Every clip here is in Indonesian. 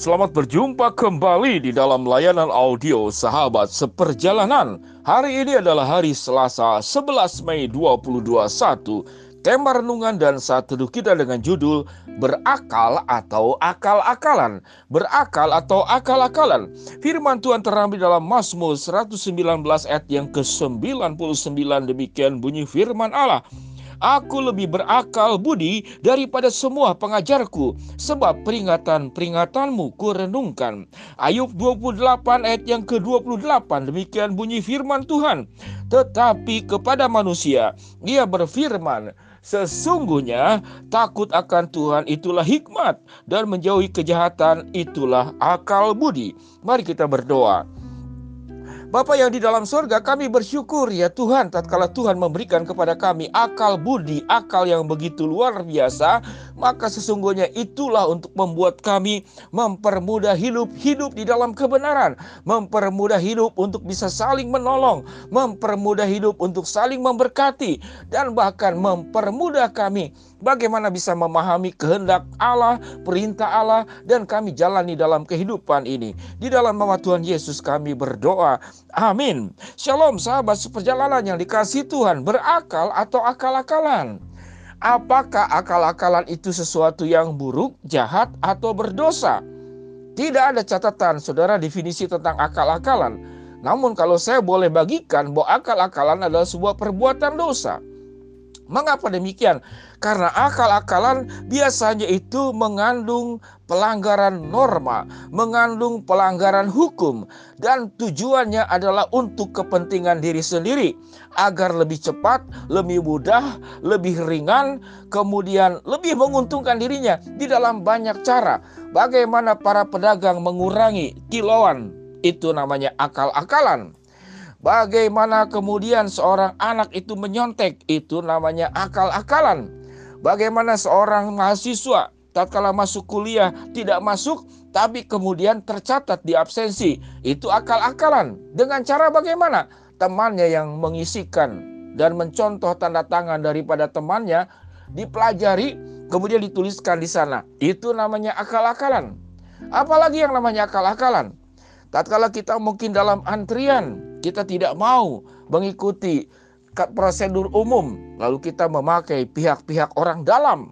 Selamat berjumpa kembali di dalam layanan audio Sahabat Seperjalanan. Hari ini adalah hari Selasa 11 Mei 2021. Tema renungan dan saat teduh kita dengan judul Berakal atau Akal-akalan. Berakal atau akal-akalan. Firman Tuhan terambil dalam Mazmur 119 ayat yang ke-99 demikian bunyi firman Allah. Aku lebih berakal budi daripada semua pengajarku, sebab peringatan-peringatanmu kurenungkan. Ayub 28 ayat yang ke-28, demikian bunyi firman Tuhan. Tetapi kepada manusia, ia berfirman, Sesungguhnya takut akan Tuhan itulah hikmat dan menjauhi kejahatan itulah akal budi. Mari kita berdoa. Bapak yang di dalam surga, kami bersyukur ya Tuhan. Tatkala Tuhan memberikan kepada kami akal budi, akal yang begitu luar biasa, maka sesungguhnya itulah untuk membuat kami mempermudah hidup hidup di dalam kebenaran, mempermudah hidup untuk bisa saling menolong, mempermudah hidup untuk saling memberkati dan bahkan mempermudah kami bagaimana bisa memahami kehendak Allah, perintah Allah, dan kami jalani dalam kehidupan ini. Di dalam nama Tuhan Yesus kami berdoa. Amin. Shalom sahabat seperjalanan yang dikasih Tuhan, berakal atau akal-akalan. Apakah akal-akalan itu sesuatu yang buruk, jahat, atau berdosa? Tidak ada catatan saudara definisi tentang akal-akalan. Namun kalau saya boleh bagikan bahwa akal-akalan adalah sebuah perbuatan dosa. Mengapa demikian? Karena akal-akalan biasanya itu mengandung pelanggaran norma, mengandung pelanggaran hukum, dan tujuannya adalah untuk kepentingan diri sendiri agar lebih cepat, lebih mudah, lebih ringan, kemudian lebih menguntungkan dirinya di dalam banyak cara. Bagaimana para pedagang mengurangi kiloan? Itu namanya akal-akalan. Bagaimana kemudian seorang anak itu menyontek, itu namanya akal-akalan. Bagaimana seorang mahasiswa tatkala masuk kuliah tidak masuk tapi kemudian tercatat di absensi, itu akal-akalan. Dengan cara bagaimana? Temannya yang mengisikan dan mencontoh tanda tangan daripada temannya dipelajari kemudian dituliskan di sana. Itu namanya akal-akalan. Apalagi yang namanya akal-akalan? Tatkala kita mungkin dalam antrian kita tidak mau mengikuti prosedur umum, lalu kita memakai pihak-pihak orang dalam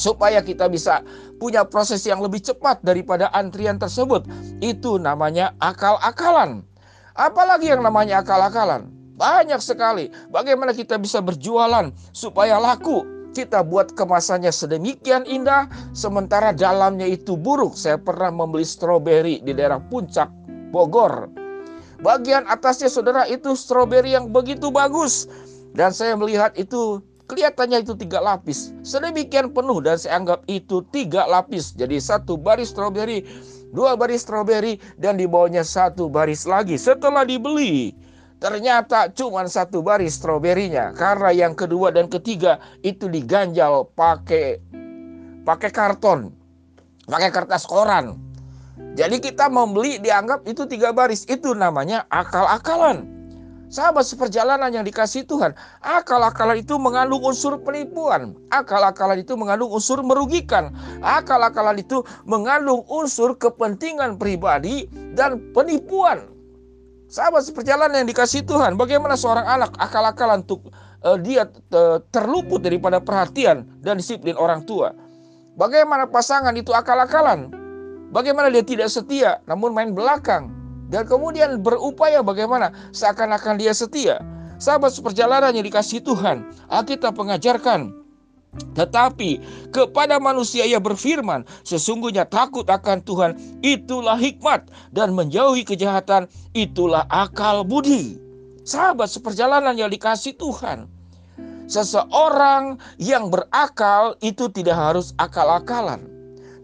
supaya kita bisa punya proses yang lebih cepat daripada antrian tersebut. Itu namanya akal-akalan. Apalagi yang namanya akal-akalan? Banyak sekali. Bagaimana kita bisa berjualan supaya laku? Kita buat kemasannya sedemikian indah, sementara dalamnya itu buruk. Saya pernah membeli stroberi di daerah puncak Bogor. Bagian atasnya saudara itu stroberi yang begitu bagus. Dan saya melihat itu kelihatannya itu tiga lapis. Sedemikian penuh dan saya anggap itu tiga lapis. Jadi satu baris stroberi, dua baris stroberi dan di bawahnya satu baris lagi. Setelah dibeli, ternyata cuma satu baris stroberinya. Karena yang kedua dan ketiga itu diganjal pakai pakai karton, pakai kertas koran. Jadi kita membeli dianggap itu tiga baris. Itu namanya akal-akalan. Sahabat seperjalanan yang dikasih Tuhan, akal-akalan itu mengandung unsur penipuan. Akal-akalan itu mengandung unsur merugikan. Akal-akalan itu mengandung unsur kepentingan pribadi dan penipuan. Sahabat seperjalanan yang dikasih Tuhan, bagaimana seorang anak akal-akalan untuk uh, dia uh, terluput daripada perhatian dan disiplin orang tua. Bagaimana pasangan itu akal-akalan? Bagaimana dia tidak setia namun main belakang dan kemudian berupaya bagaimana seakan-akan dia setia. Sahabat seperjalanan yang dikasih Tuhan, Alkitab mengajarkan tetapi kepada manusia ia berfirman, sesungguhnya takut akan Tuhan itulah hikmat dan menjauhi kejahatan itulah akal budi. Sahabat seperjalanan yang dikasih Tuhan. Seseorang yang berakal itu tidak harus akal-akalan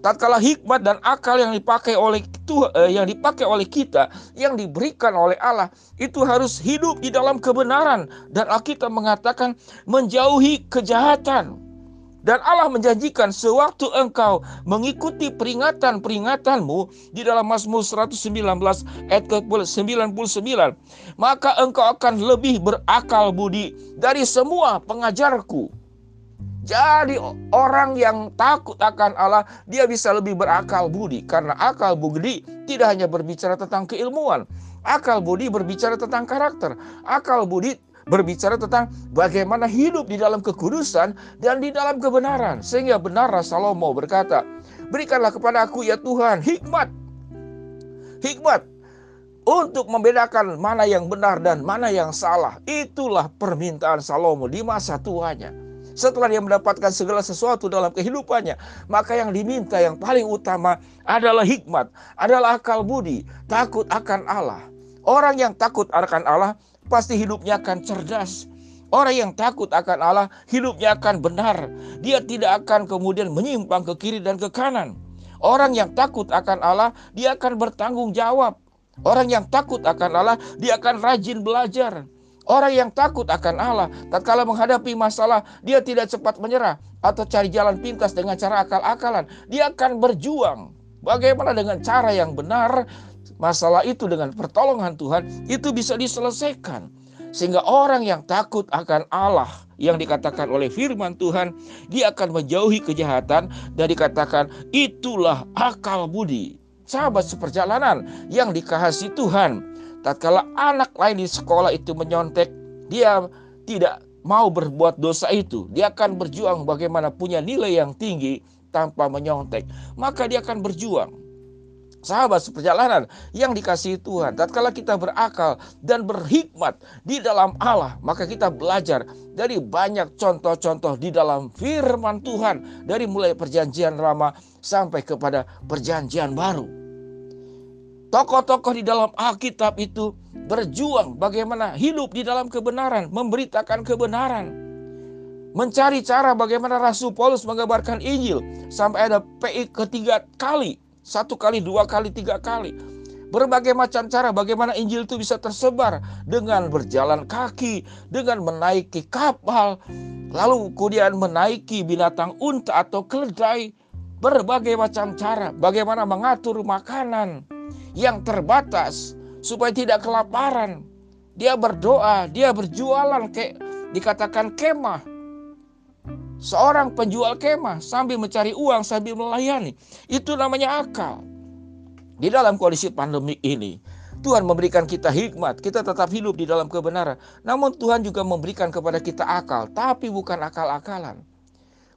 tatkala hikmat dan akal yang dipakai oleh Tuhan, eh, yang dipakai oleh kita, yang diberikan oleh Allah itu harus hidup di dalam kebenaran dan Alkitab mengatakan menjauhi kejahatan. Dan Allah menjanjikan sewaktu engkau mengikuti peringatan-peringatanmu di dalam Mazmur 119 ayat ke-99, maka engkau akan lebih berakal budi dari semua pengajarku. Jadi orang yang takut akan Allah, dia bisa lebih berakal budi. Karena akal budi tidak hanya berbicara tentang keilmuan. Akal budi berbicara tentang karakter. Akal budi berbicara tentang bagaimana hidup di dalam kekudusan dan di dalam kebenaran. Sehingga benar Salomo berkata, berikanlah kepada aku ya Tuhan hikmat. Hikmat untuk membedakan mana yang benar dan mana yang salah. Itulah permintaan Salomo di masa tuanya. Setelah dia mendapatkan segala sesuatu dalam kehidupannya, maka yang diminta yang paling utama adalah hikmat, adalah akal budi, takut akan Allah. Orang yang takut akan Allah pasti hidupnya akan cerdas. Orang yang takut akan Allah, hidupnya akan benar. Dia tidak akan kemudian menyimpang ke kiri dan ke kanan. Orang yang takut akan Allah, dia akan bertanggung jawab. Orang yang takut akan Allah, dia akan rajin belajar. Orang yang takut akan Allah, tatkala menghadapi masalah, dia tidak cepat menyerah atau cari jalan pintas dengan cara akal-akalan. Dia akan berjuang. Bagaimana dengan cara yang benar, masalah itu dengan pertolongan Tuhan itu bisa diselesaikan. Sehingga orang yang takut akan Allah yang dikatakan oleh firman Tuhan, dia akan menjauhi kejahatan dan dikatakan itulah akal budi. Sahabat seperjalanan yang dikasih Tuhan, tatkala anak lain di sekolah itu menyontek, dia tidak mau berbuat dosa itu. Dia akan berjuang bagaimana punya nilai yang tinggi tanpa menyontek. Maka dia akan berjuang. Sahabat seperjalanan yang dikasihi Tuhan, tatkala kita berakal dan berhikmat di dalam Allah, maka kita belajar dari banyak contoh-contoh di dalam firman Tuhan dari mulai perjanjian lama sampai kepada perjanjian baru. Tokoh-tokoh di dalam Alkitab itu berjuang bagaimana hidup di dalam kebenaran, memberitakan kebenaran. Mencari cara bagaimana Rasul Paulus mengabarkan Injil sampai ada PI ketiga kali, satu kali, dua kali, tiga kali. Berbagai macam cara bagaimana Injil itu bisa tersebar dengan berjalan kaki, dengan menaiki kapal, lalu kemudian menaiki binatang unta atau keledai. Berbagai macam cara bagaimana mengatur makanan, yang terbatas supaya tidak kelaparan. Dia berdoa, dia berjualan kayak dikatakan kemah. Seorang penjual kemah sambil mencari uang sambil melayani. Itu namanya akal. Di dalam kondisi pandemi ini, Tuhan memberikan kita hikmat, kita tetap hidup di dalam kebenaran. Namun Tuhan juga memberikan kepada kita akal, tapi bukan akal-akalan.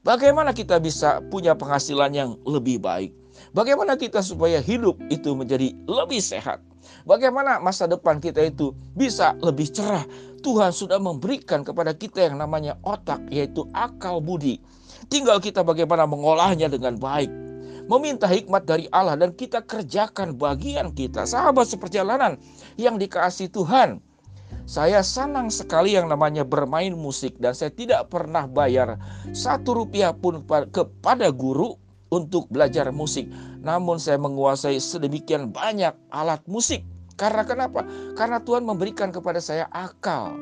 Bagaimana kita bisa punya penghasilan yang lebih baik? Bagaimana kita supaya hidup itu menjadi lebih sehat? Bagaimana masa depan kita itu bisa lebih cerah? Tuhan sudah memberikan kepada kita yang namanya otak, yaitu akal budi. Tinggal kita bagaimana mengolahnya dengan baik. Meminta hikmat dari Allah dan kita kerjakan bagian kita. Sahabat seperjalanan yang dikasih Tuhan. Saya senang sekali yang namanya bermain musik dan saya tidak pernah bayar satu rupiah pun kepada guru untuk belajar musik. Namun saya menguasai sedemikian banyak alat musik. Karena kenapa? Karena Tuhan memberikan kepada saya akal.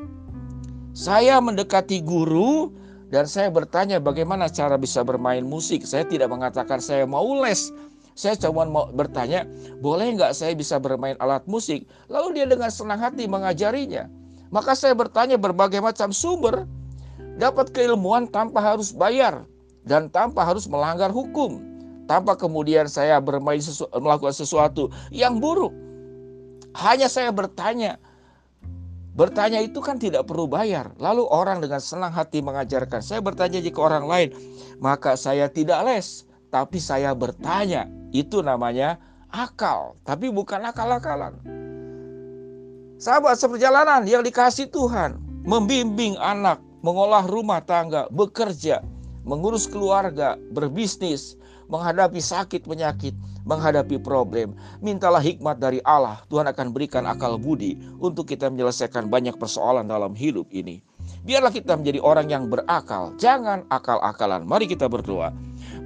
Saya mendekati guru dan saya bertanya bagaimana cara bisa bermain musik. Saya tidak mengatakan saya mau les. Saya cuma mau bertanya, boleh nggak saya bisa bermain alat musik? Lalu dia dengan senang hati mengajarinya. Maka saya bertanya berbagai macam sumber. Dapat keilmuan tanpa harus bayar dan tanpa harus melanggar hukum. Tanpa kemudian saya bermain sesu melakukan sesuatu yang buruk. Hanya saya bertanya. Bertanya itu kan tidak perlu bayar. Lalu orang dengan senang hati mengajarkan. Saya bertanya jika orang lain, maka saya tidak les, tapi saya bertanya. Itu namanya akal, tapi bukan akal-akalan. Sahabat seperjalanan yang dikasih Tuhan, membimbing anak, mengolah rumah tangga, bekerja, mengurus keluarga, berbisnis, menghadapi sakit penyakit, menghadapi problem. Mintalah hikmat dari Allah. Tuhan akan berikan akal budi untuk kita menyelesaikan banyak persoalan dalam hidup ini. Biarlah kita menjadi orang yang berakal, jangan akal-akalan. Mari kita berdoa.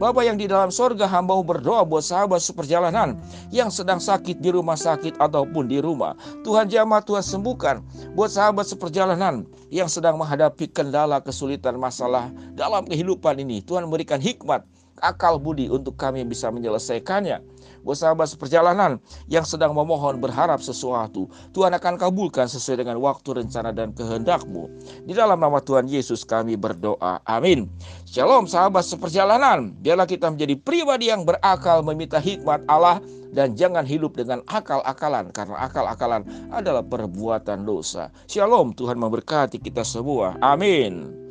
Bapak yang di dalam sorga hamba berdoa buat sahabat seperjalanan yang sedang sakit di rumah sakit ataupun di rumah. Tuhan jamah Tuhan sembuhkan buat sahabat seperjalanan yang sedang menghadapi kendala kesulitan masalah dalam kehidupan ini. Tuhan memberikan hikmat akal budi untuk kami bisa menyelesaikannya. Buat sahabat seperjalanan yang sedang memohon berharap sesuatu, Tuhan akan kabulkan sesuai dengan waktu, rencana, dan kehendakmu. Di dalam nama Tuhan Yesus kami berdoa. Amin. Shalom sahabat seperjalanan. Biarlah kita menjadi pribadi yang berakal meminta hikmat Allah dan jangan hidup dengan akal-akalan karena akal-akalan adalah perbuatan dosa. Shalom, Tuhan memberkati kita semua. Amin.